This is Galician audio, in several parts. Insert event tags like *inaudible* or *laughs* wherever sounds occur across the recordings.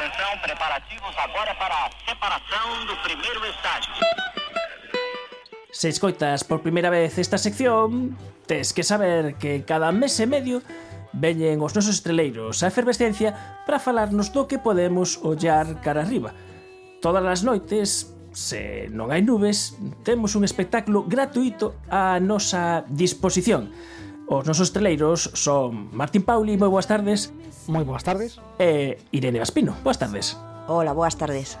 Atenção, preparativos agora para a separação do primeiro estágio. Se escoitas por primeira vez esta sección, tes que saber que cada mes e medio veñen os nosos estreleiros a efervescencia para falarnos do que podemos ollar cara arriba. Todas as noites, se non hai nubes, temos un espectáculo gratuito á nosa disposición Os nosos treleiros son Martín Pauli, moi boas tardes. Moi boas tardes. E Irene Gaspino, boas tardes. Hola, boas tardes.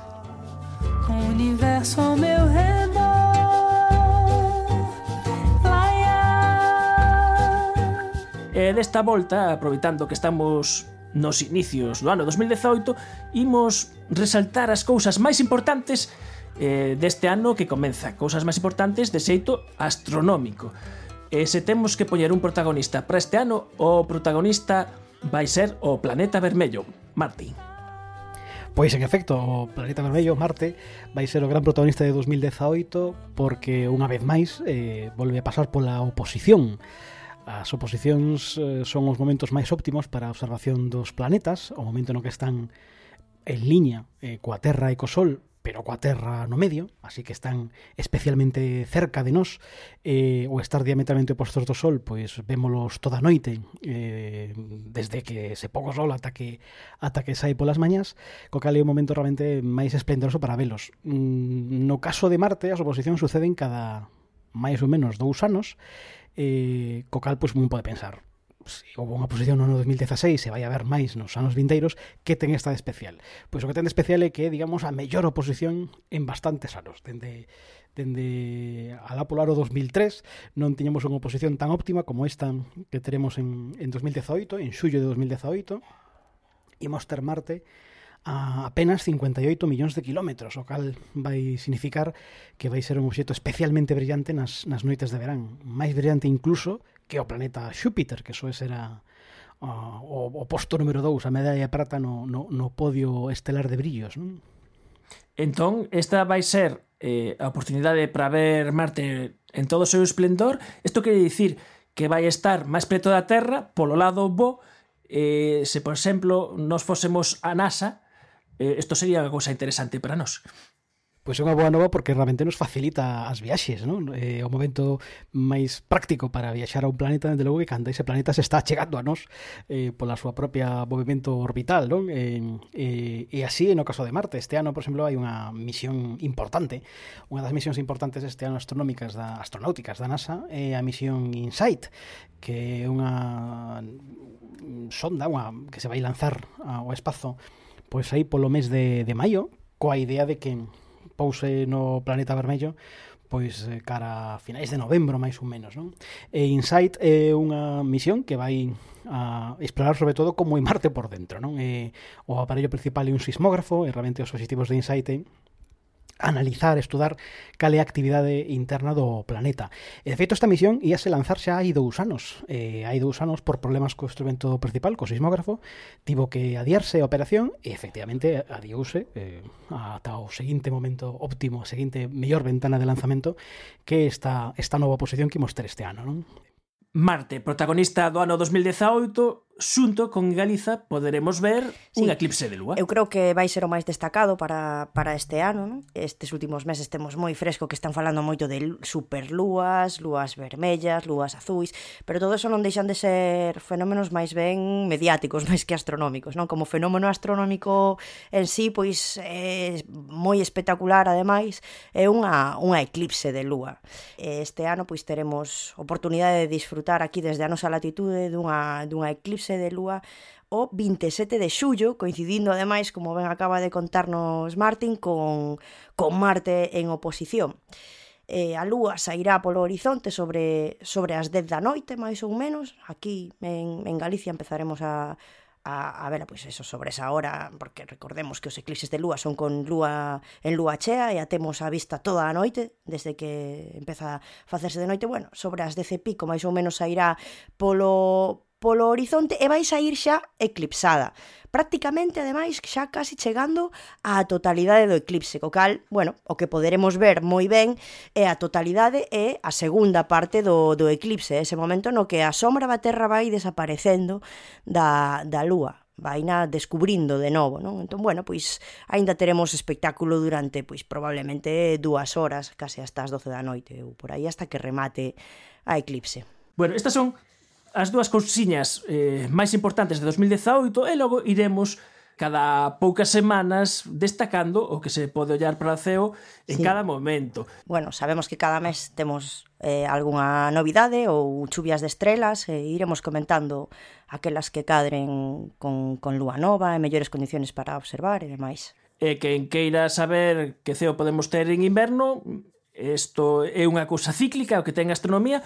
O universo ao meu redor Laia. E desta volta, aproveitando que estamos nos inicios do ano 2018, imos resaltar as cousas máis importantes eh, deste ano que comeza. Cousas máis importantes de xeito astronómico. E se temos que poñer un protagonista para este ano, o protagonista vai ser o planeta vermello, Marte. Pois en efecto, o planeta vermello, Marte, vai ser o gran protagonista de 2018 porque unha vez máis eh, volve a pasar pola oposición. As oposicións eh, son os momentos máis óptimos para a observación dos planetas, o momento no que están en liña eh, coa Terra e co Sol pero coa Terra no medio, así que están especialmente cerca de nós, eh, ou estar diametralmente opostos do Sol, pois vémolos toda a noite, eh, desde que se pouco Sol ata que, ata que sai polas mañas, co cal é un momento realmente máis esplendoroso para velos. Mm, no caso de Marte, as oposicións suceden cada máis ou menos dous anos, eh, co cal pois, un pode pensar houve unha posición no ano 2016 se vai a ver máis nos anos vindeiros que ten esta de especial. Pois o que ten de especial é que é, digamos, a mellor oposición en bastantes anos, dende dende alá polo ano 2003 non tiñamos unha oposición tan óptima como esta que teremos en, en 2018, en xullo de 2018 imos ter Marte a apenas 58 millóns de kilómetros, o cal vai significar que vai ser un obxecto especialmente brillante nas, nas noites de verán, máis brillante incluso que o planeta Xúpiter, que soe será o, o posto número 2, a medalla de prata no, no, no podio estelar de brillos. Non? Entón, esta vai ser eh, a oportunidade para ver Marte en todo o seu esplendor. Isto quere dicir que vai estar máis preto da Terra, polo lado bo, eh, se, por exemplo, nos fósemos a NASA, eh, isto sería unha cousa interesante para nós. Pois é unha boa nova porque realmente nos facilita as viaxes, non? É o momento máis práctico para viaxar a un planeta, dende logo que cando ese planeta se está chegando a nós eh, pola súa propia movimento orbital, non? Eh, eh, e así no caso de Marte. Este ano, por exemplo, hai unha misión importante, unha das misións importantes este ano astronómicas da astronáuticas da NASA é a misión InSight, que é unha sonda unha, que se vai lanzar ao espazo pois aí polo mes de, de maio coa idea de que pouse no Planeta Vermello pois eh, cara a finais de novembro máis ou menos, non? E Insight é unha misión que vai a explorar sobre todo como é Marte por dentro, non? E o aparello principal é un sismógrafo e realmente os objetivos de Insight é analizar, estudar cal é a actividade interna do planeta. E, de feito, esta misión íase lanzar xa hai dous anos. Eh, hai dous anos, por problemas co instrumento principal, co sismógrafo, tivo que adiarse a operación e, efectivamente, adiouse eh, ata o seguinte momento óptimo, a seguinte mellor ventana de lanzamento que esta, esta nova posición que imos ter este ano. Non? Marte, protagonista do ano 2018, xunto con Galiza poderemos ver sí. un eclipse de lúa. Eu creo que vai ser o máis destacado para, para este ano. Non? Estes últimos meses temos moi fresco que están falando moito de superlúas, lúas vermellas, lúas azuis, pero todo eso non deixan de ser fenómenos máis ben mediáticos, *laughs* máis que astronómicos. Non? Como fenómeno astronómico en sí, pois é moi espectacular, ademais, é unha, unha eclipse de lúa. Este ano pois teremos oportunidade de disfrutar aquí desde a nosa latitude dunha, dunha eclipse fase de lúa o 27 de xullo, coincidindo ademais, como ben acaba de contarnos Martin, con, con Marte en oposición. Eh, a lúa sairá polo horizonte sobre, sobre as 10 da noite, máis ou menos. Aquí en, en Galicia empezaremos a, a, a vela, pois eso, sobre esa hora, porque recordemos que os eclipses de lúa son con lúa en lúa chea e a temos a vista toda a noite, desde que empeza a facerse de noite, bueno, sobre as 10 e pico máis ou menos sairá polo polo horizonte e vai sair xa eclipsada. Prácticamente, ademais, xa casi chegando á totalidade do eclipse, co cal, bueno, o que poderemos ver moi ben é a totalidade e a segunda parte do, do eclipse, ese momento no que a sombra da Terra vai desaparecendo da, da Lúa vaina descubrindo de novo, non? Entón, bueno, pois aínda teremos espectáculo durante pois probablemente dúas horas, case hasta as 12 da noite ou por aí hasta que remate a eclipse. Bueno, estas son as dúas cousiñas eh, máis importantes de 2018 e logo iremos cada poucas semanas destacando o que se pode ollar para CEO en sí. cada momento. Bueno, sabemos que cada mes temos eh, algunha novidade ou chuvias de estrelas e iremos comentando aquelas que cadren con, con lúa nova e mellores condiciones para observar e demais. E quen queira saber que CEO podemos ter en inverno, isto é unha cousa cíclica o que ten astronomía,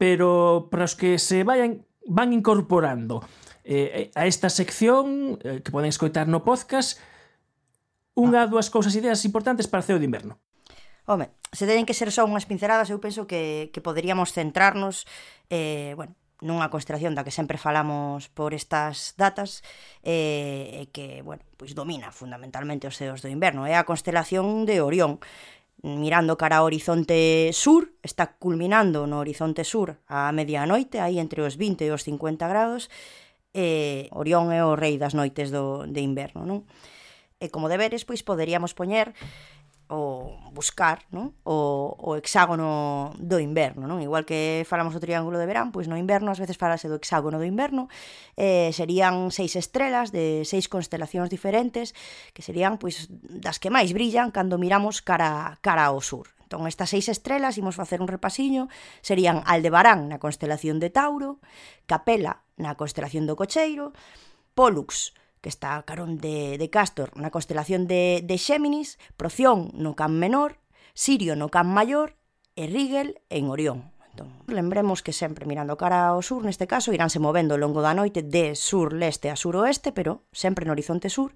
pero para os que se vayan van incorporando eh, eh, a esta sección eh, que poden escoitar no podcast unha, ah. dúas cousas, ideas importantes para CEO de inverno. Home, se teñen que ser só unhas pinceladas, eu penso que, que poderíamos centrarnos eh, bueno, nunha constelación da que sempre falamos por estas datas eh, e eh, que, bueno, pois domina fundamentalmente os ceos do inverno. É a constelación de Orión, mirando cara ao horizonte sur, está culminando no horizonte sur a medianoite, aí entre os 20 e os 50 grados, e Orión é o rei das noites do, de inverno, non? E como deberes, pois poderíamos poñer o buscar non? O, o hexágono do inverno. Non? Igual que falamos do triángulo de verán, pois no inverno ás veces falase do hexágono do inverno, eh, serían seis estrelas de seis constelacións diferentes que serían pois das que máis brillan cando miramos cara, cara ao sur. Entón, estas seis estrelas, imos facer un repasiño, serían Aldebarán na constelación de Tauro, Capela na constelación do Cocheiro, Pollux que está a carón de, de Castor na constelación de, de Xéminis, Proción no Can Menor, Sirio no Can Maior e Rigel en Orión. Entón, lembremos que sempre mirando cara ao sur, neste caso, iránse movendo ao longo da noite de sur-leste a suroeste, pero sempre no horizonte sur.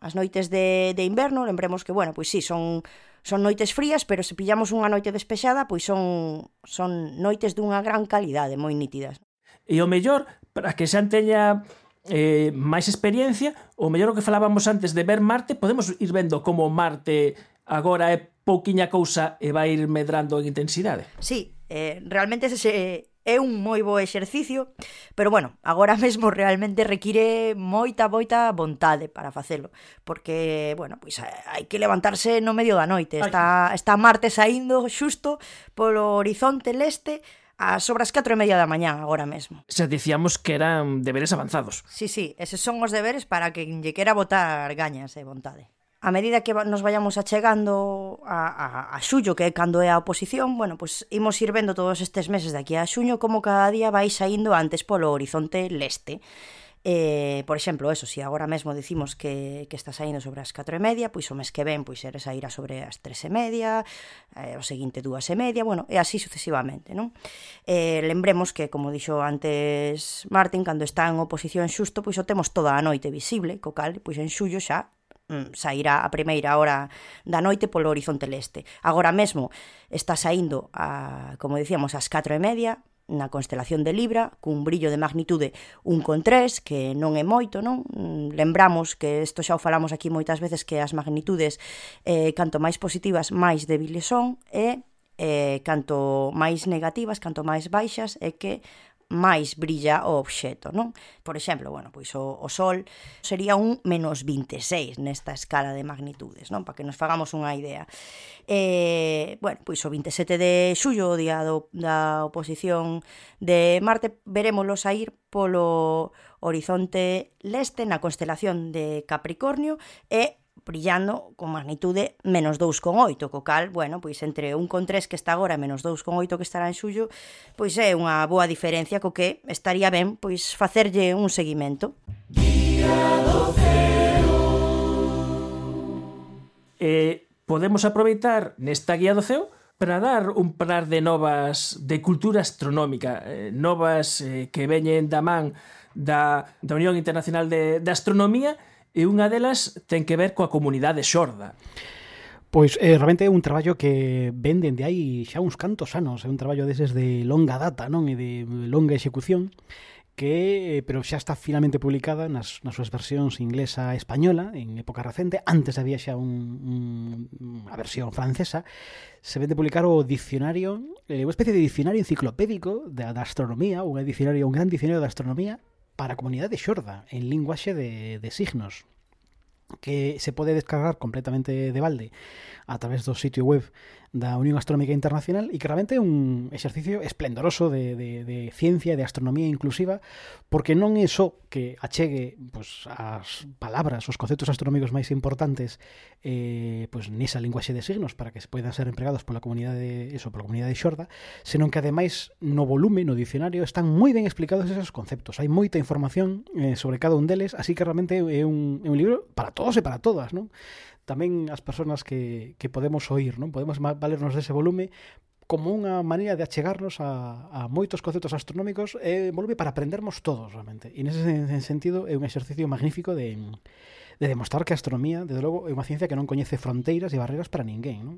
As noites de, de inverno, lembremos que, bueno, pois sí, son, son noites frías, pero se pillamos unha noite despexada, pois son, son noites dunha gran calidade, moi nítidas. E o mellor, para que xa teña eh, máis experiencia, o mellor o que falábamos antes de ver Marte, podemos ir vendo como Marte agora é pouquiña cousa e vai ir medrando en intensidade. Sí, eh, realmente ese eh, é un moi bo exercicio, pero bueno, agora *laughs* mesmo realmente require moita, moita vontade para facelo, porque, bueno, pois eh, hai que levantarse no medio da noite, está, Ay. está Marte saindo xusto polo horizonte leste, ás obras 4 e media da mañá agora mesmo. Se dicíamos que eran deberes avanzados. Sí, sí, eses son os deberes para que lle quera botar gañas e vontade. A medida que nos vayamos achegando a, a, a xullo, que é cando é a oposición, bueno, pois pues, imos ir vendo todos estes meses de aquí a xuño como cada día vai saindo antes polo horizonte leste. Eh, por exemplo, eso, se si agora mesmo dicimos que, que está saindo sobre as 4 e media, pois o mes que ven, pois eres a ira sobre as 3 e media, eh, o seguinte 2 e media, bueno, e así sucesivamente, non? Eh, lembremos que, como dixo antes Martin, cando está en oposición xusto, pois o temos toda a noite visible, co cal, pois en xullo xa mm, sairá a primeira hora da noite polo horizonte leste. Agora mesmo está saindo, a, como dicíamos, ás 4 e media, na constelación de Libra, cun brillo de magnitude 1,3, que non é moito, non? Lembramos que isto xa o falamos aquí moitas veces que as magnitudes eh, canto máis positivas máis débiles son e eh, canto máis negativas, canto máis baixas é que máis brilla o obxecto, non? Por exemplo, bueno, pois o, o Sol sería un menos 26 nesta escala de magnitudes, non? Para que nos fagamos unha idea. Eh, bueno, pois o 27 de xullo, o día do, da oposición de Marte, verémoslo sair polo horizonte leste na constelación de Capricornio e brillando con magnitude menos 2,8, co cal, bueno, pois entre 1,3 que está agora e menos 2,8 que estará en xullo, pois é unha boa diferencia co que estaría ben pois facerlle un seguimento. Do. Eh, podemos aproveitar nesta guía do ceo para dar un par de novas de cultura astronómica, eh, novas eh, que veñen da man da, da Unión Internacional de, de Astronomía e unha delas ten que ver coa comunidade xorda. Pois eh, realmente é un traballo que venden de aí xa uns cantos anos, é un traballo deses de longa data, non? E de longa execución que eh, pero xa está finalmente publicada nas, nas súas versións inglesa e española en época recente, antes había xa un, un, unha versión francesa se vende publicar o dicionario, eh, unha especie de dicionario enciclopédico da, da astronomía, un dicionario, un gran dicionario de astronomía para a comunidade xorda en linguaxe de, de signos que se pode descargar completamente de balde a través do sitio web da Unión Astronómica Internacional e que realmente é un exercicio esplendoroso de, de, de ciencia e de astronomía inclusiva porque non é só que achegue pues, as palabras, os conceptos astronómicos máis importantes eh, pues, nesa linguaxe de signos para que se poidan ser empregados pola comunidade eso, pola comunidade xorda, senón que ademais no volume, no dicionario, están moi ben explicados esos conceptos. Hai moita información eh, sobre cada un deles, así que realmente é un, é un libro para todos e para todas, non? tamén as persoas que, que podemos oír, non? Podemos valernos dese volume como unha maneira de achegarnos a, a moitos conceptos astronómicos e volume para aprendermos todos realmente. E nese sentido é un exercicio magnífico de, de demostrar que a astronomía, desde logo, é unha ciencia que non coñece fronteiras e barreras para ninguén, non?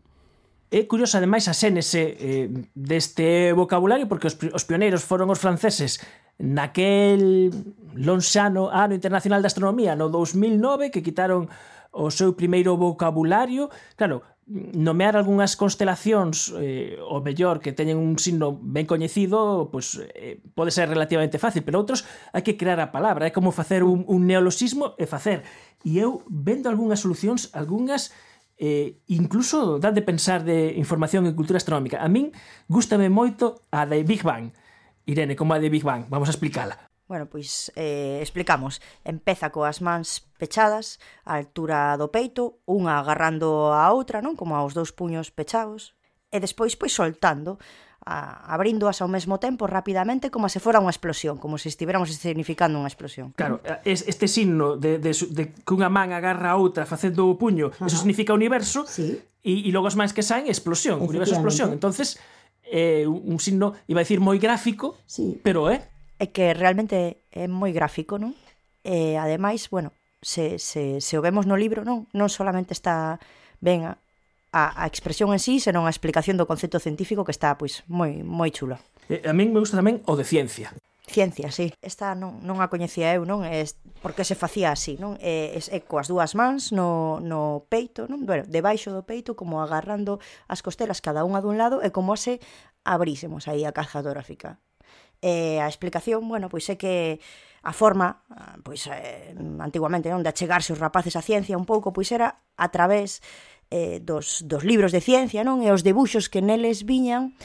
É curioso ademais a xénese eh, deste vocabulario porque os, os pioneiros foron os franceses naquel lonxano ano internacional de astronomía no 2009 que quitaron o seu primeiro vocabulario, claro, nomear algunhas constelacións eh, o mellor que teñen un signo ben coñecido, pois eh, pode ser relativamente fácil, pero outros hai que crear a palabra, é como facer un, un neoloxismo e facer. E eu vendo algunhas solucións, algunhas eh, incluso dan de pensar de información en cultura astronómica. A min gustame moito a de Big Bang. Irene, como a de Big Bang, vamos a explicala. Bueno, pois eh, explicamos. Empeza coas mans pechadas, á altura do peito, unha agarrando a outra, non? Como aos dous puños pechados. E despois, pois, soltando, a, abríndoas ao mesmo tempo rapidamente como se fora unha explosión, como se estivéramos significando unha explosión. Claro, este signo de, de, de que unha man agarra a outra facendo o puño, Ajá. eso significa universo, sí. e, e logo as mans que saen, explosión, universo explosión. Entonces, eh, un signo, iba a decir moi gráfico, sí. pero é... Eh, é que realmente é moi gráfico, non? E ademais, bueno, se, se, se o vemos no libro, non? Non solamente está ben a, a, a expresión en sí, senón a explicación do concepto científico que está pois moi moi chulo. E, a min me gusta tamén o de ciencia. Ciencia, sí. Esta non, non a coñecía eu, non? É porque se facía así, non? É, é coas dúas mans no, no peito, non? Bueno, debaixo do peito, como agarrando as costelas cada unha dun lado e como se abrísemos aí a caja torácica. E a explicación, bueno, pois é que a forma, pois eh, antiguamente, non, de achegarse os rapaces á ciencia un pouco, pois era a través eh, dos, dos libros de ciencia, non? E os debuxos que neles viñan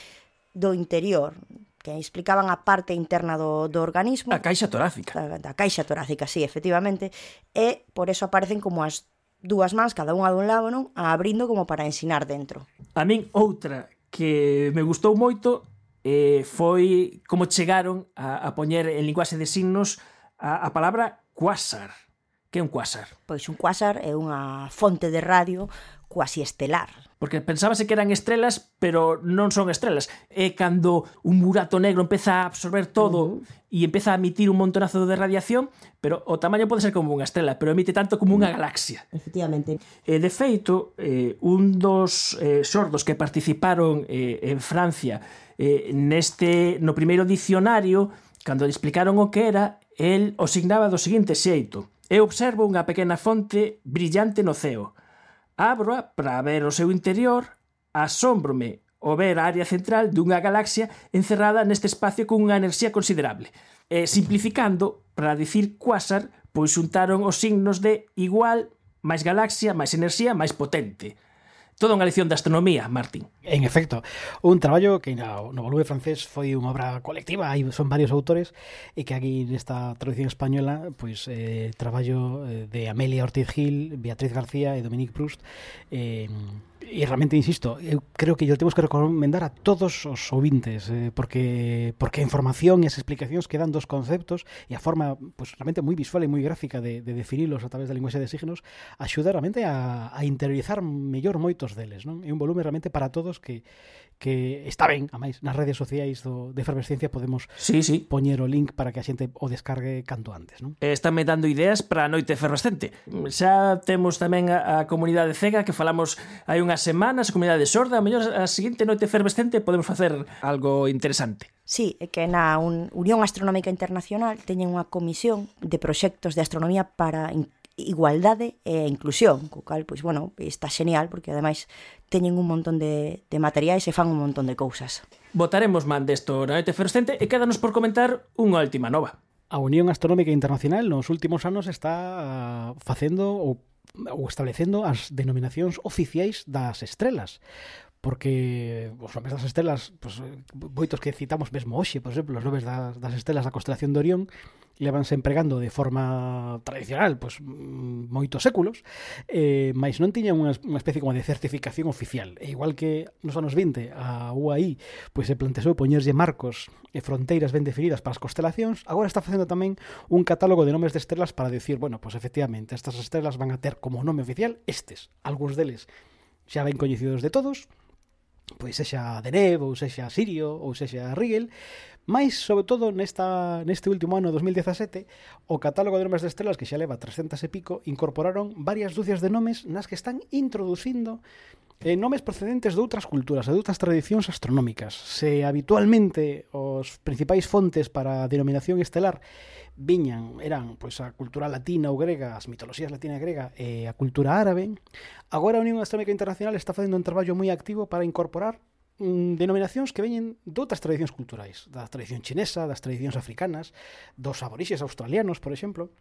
do interior, que explicaban a parte interna do, do organismo. A caixa torácica. Da, da caixa torácica, sí, efectivamente. E por eso aparecen como as dúas mans, cada unha dun lado, non? Abrindo como para ensinar dentro. A min outra que me gustou moito eh, foi como chegaron a, a poñer en linguaxe de signos a, a palabra quasar. Que é un quasar? Pois un quasar é unha fonte de radio cuasi estelar. Porque pensábase que eran estrelas, pero non son estrelas. É cando un burato negro empeza a absorber todo uh -huh. e empeza a emitir un montonazo de radiación, pero o tamaño pode ser como unha estrela, pero emite tanto como unha galaxia. Efectivamente. E de feito, eh, un dos eh, sordos que participaron eh, en Francia eh, neste no primeiro dicionario, cando explicaron o que era, el o signaba do seguinte xeito. Eu observo unha pequena fonte brillante no ceo Abroa para ver o seu interior, asómbrome o ver a área central dunha galaxia encerrada neste espacio cunha enerxía considerable. E, simplificando, para dicir quasar, pois xuntaron os signos de igual, máis galaxia, máis enerxía, máis potente. Todo unha lección de astronomía, Martín. En efecto, un traballo que no, no volume francés foi unha obra colectiva, aí son varios autores, e que aquí nesta traducción española, pois eh, traballo eh, de Amelia Ortiz Gil, Beatriz García e Dominique Proust, eh, E realmente insisto, eu creo que yo temos que recomendar a todos os ouvintes eh, porque porque a información e as explicacións que dan dos conceptos e a forma pues, realmente moi visual e moi gráfica de, de definilos a través da linguaxe de signos axuda realmente a, a interiorizar mellor moitos deles, non? É un volume realmente para todos que que está ben, a máis, nas redes sociais do, de Efervescencia podemos sí, sí. poñer o link para que a xente o descargue canto antes. Non? Eh, Estame dando ideas para a noite efervescente. Xa temos tamén a, a comunidade cega que falamos hai unhas semanas, a comunidade sorda, a mellor a seguinte noite efervescente podemos facer algo interesante. Sí, é que na un, Unión Astronómica Internacional teñen unha comisión de proxectos de astronomía para igualdade e a inclusión, co cal, pois, bueno, está xenial, porque ademais teñen un montón de, de materiais e fan un montón de cousas. Votaremos man desto na noite ferocente e quédanos por comentar unha última nova. A Unión Astronómica Internacional nos últimos anos está ah, facendo ou, ou establecendo as denominacións oficiais das estrelas porque os nomes das estrelas, pues, moitos que citamos mesmo hoxe, por exemplo, os nomes das, das estrelas da constelación de Orión, levanse empregando de forma tradicional pois moitos séculos eh, mais non tiña unha, unha especie como de certificación oficial. E igual que nos anos 20 a UAI pois se plantexou poñerlle marcos e fronteiras ben definidas para as constelacións agora está facendo tamén un catálogo de nomes de estrelas para decir, bueno, pois efectivamente estas estrelas van a ter como nome oficial estes, algúns deles xa ben coñecidos de todos pois sexa Deneb, ou sexa Sirio, ou sexa Rigel, Mais, sobre todo, nesta, neste último ano 2017, o catálogo de nomes de estrelas que xa leva 300 e pico incorporaron varias dúcias de nomes nas que están introducindo eh, nomes procedentes de outras culturas e de outras tradicións astronómicas. Se habitualmente os principais fontes para a denominación estelar viñan, eran pois, a cultura latina ou grega, as mitoloxías latina e grega e a cultura árabe, agora a Unión Astronómica Internacional está facendo un traballo moi activo para incorporar Mm, denominacións que veñen doutras tradicións culturais, da tradición chinesa, das tradicións africanas, dos aborixes australianos, por exemplo.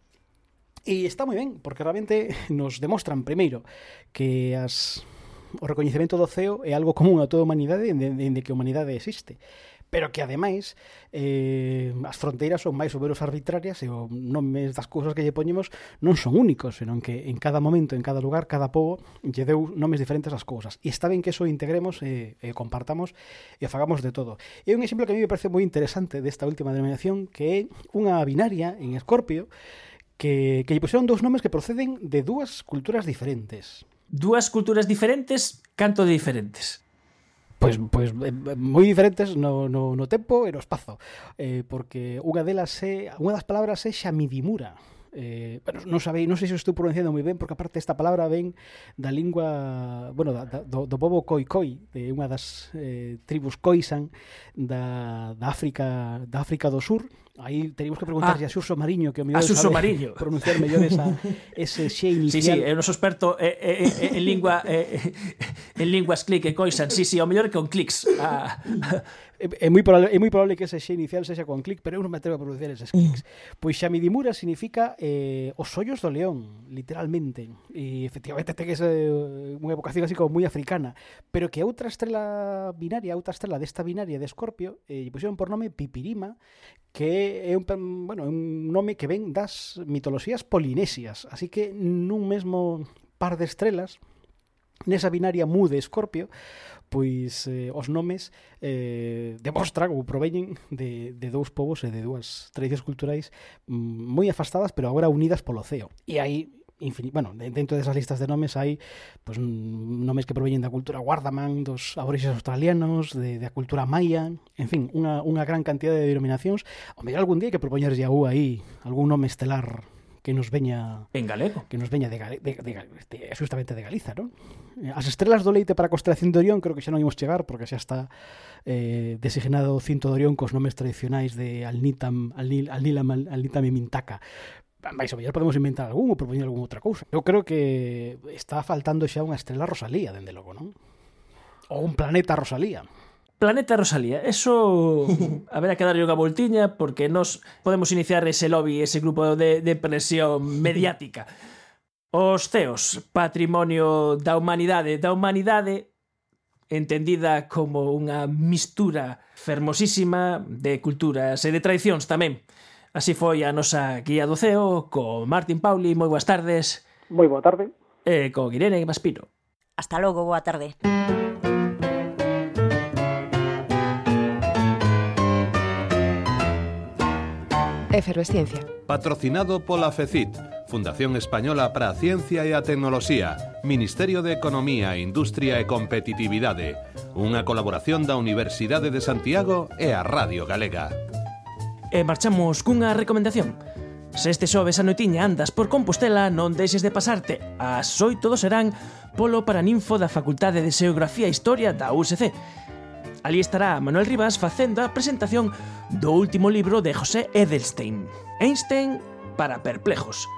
E está moi ben, porque realmente *laughs* nos demostran primeiro que as o recoñecemento do CEO é algo común a toda a humanidade dende que a humanidade existe pero que ademais eh, as fronteiras son máis ou menos arbitrarias e o nome das cousas que lle poñemos non son únicos, senón que en cada momento, en cada lugar, cada povo lle deu nomes diferentes ás cousas. E está ben que eso integremos eh, e, e compartamos e fagamos de todo. E un exemplo que a mí me parece moi interesante desta última denominación que é unha binaria en Escorpio que, que lle puseron dous nomes que proceden de dúas culturas diferentes. Dúas culturas diferentes, canto de diferentes? pois, pois eh, moi diferentes no, no, no tempo e no espazo eh, porque unha delas é unha das palabras é Xamidimura. Eh, bueno, non sabei, non sei se estou pronunciando moi ben porque aparte esta palabra ven da lingua, bueno, da, da, do, do povo Khoikhoi, de unha das eh, tribus Khoisan da, da África, da África do Sur, Aí teríamos que preguntarlle ah, a Xurso Mariño que o mellor a Xurso Mariño. *laughs* pronunciar mellor esa, ese xe inicial. Sí, sí, é o noso experto eh, eh, en lingua eh, en linguas eh, clic e eh, coisas. Sí, sí, o mellor que con clics. Ah. É, é moi probable, é moi probable que ese xe inicial sexa con clic, pero eu non me atrevo a pronunciar eses mm. clics. Pois Xamidimura significa eh, os ollos do león, literalmente. E efectivamente ten ese, unha vocación así como moi africana, pero que outra estrela binaria, outra estrela desta binaria de Escorpio, eh, lle pusieron por nome Pipirima, que é un, bueno, un nome que ven das mitoloxías polinesias, así que nun mesmo par de estrelas, nesa binaria mu de Escorpio, pois eh, os nomes eh, demostran ou proveñen de, de dous povos e de dúas tradicións culturais mm, moi afastadas, pero agora unidas polo ceo. E aí infinito, bueno, dentro desas listas de nomes hai pues, nomes que proveñen da cultura guardaman, dos aborixes australianos, de, da cultura maya, en fin, unha, unha gran cantidad de denominacións. O mellor algún día hai que propoñer a aí algún nome estelar que nos veña en galego, que nos veña de, de, de, de justamente de Galiza, non? As estrelas do leite para a constelación de Orión creo que xa non imos chegar porque xa está eh, designado o cinto de Orión cos nomes tradicionais de Alnitam, Alnilam, Alnitam e Mintaka, Mais o mellor podemos inventar algún ou propoñer algunha outra cousa. Eu creo que está faltando xa unha estrela Rosalía, dende logo, non? Ou un planeta Rosalía. Planeta Rosalía, eso *laughs* haberá que darlle unha voltiña porque nos podemos iniciar ese lobby, ese grupo de, de presión *laughs* mediática. Os CEOs, patrimonio da humanidade, da humanidade entendida como unha mistura fermosísima de culturas e de tradicións tamén. Así foi a nosa guía do CEO co Martín Pauli, moi boas tardes. Moi boa tarde. E co Irene Maspino. Hasta logo, boa tarde. Efervesciencia. Patrocinado pola FECIT, Fundación Española para a Ciencia e a Tecnoloxía, Ministerio de Economía, Industria e Competitividade, unha colaboración da Universidade de Santiago e a Radio Galega e marchamos cunha recomendación. Se este xoves a noitiña andas por Compostela, non deixes de pasarte As 8 do serán polo Paraninfo da Facultade de Xeografía e Historia da USC. Ali estará Manuel Rivas facendo a presentación do último libro de José Edelstein, Einstein para perplejos.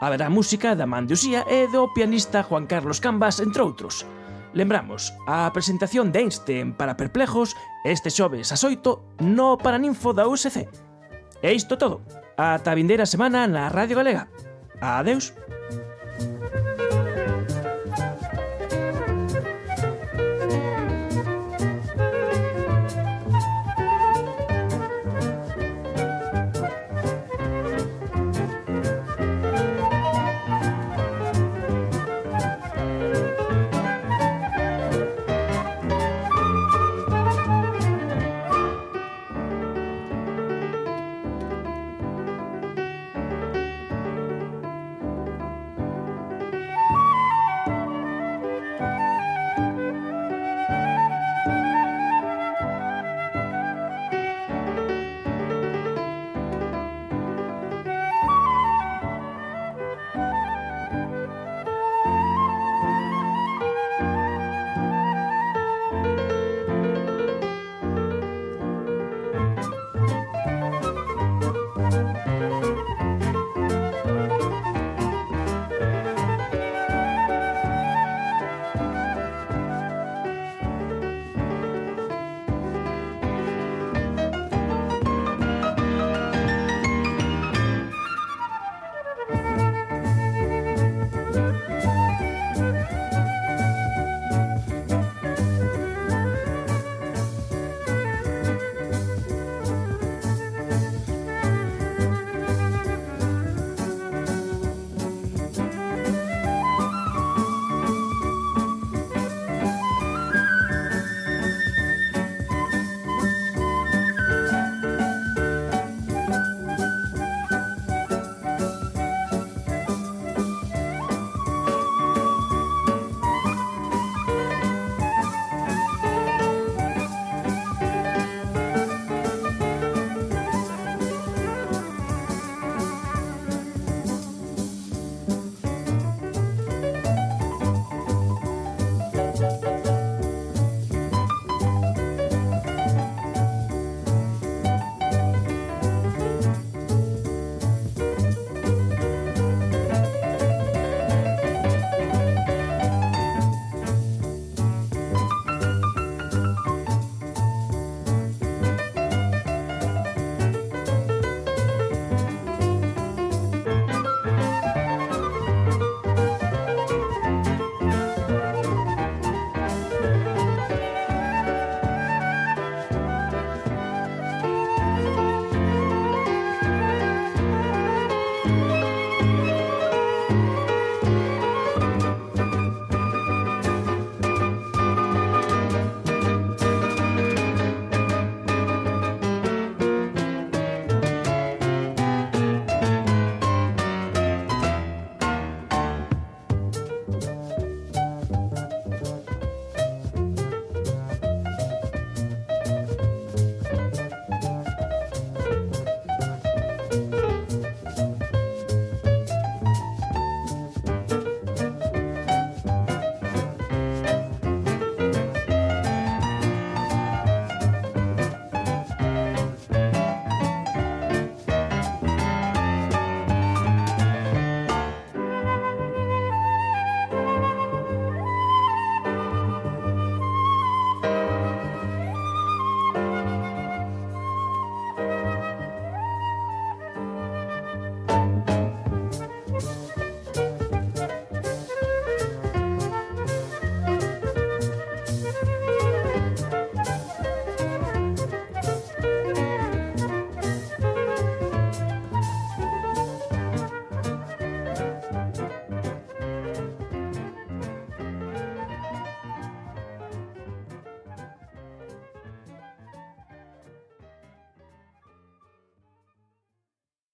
Haberá música da man de Usía e do pianista Juan Carlos Cambas, entre outros. Lembramos, a presentación de Einstein para perplejos este xoves ás 8 no Paraninfo da USC. E isto todo. Ata a vindeira semana na Radio Galega. Adeus.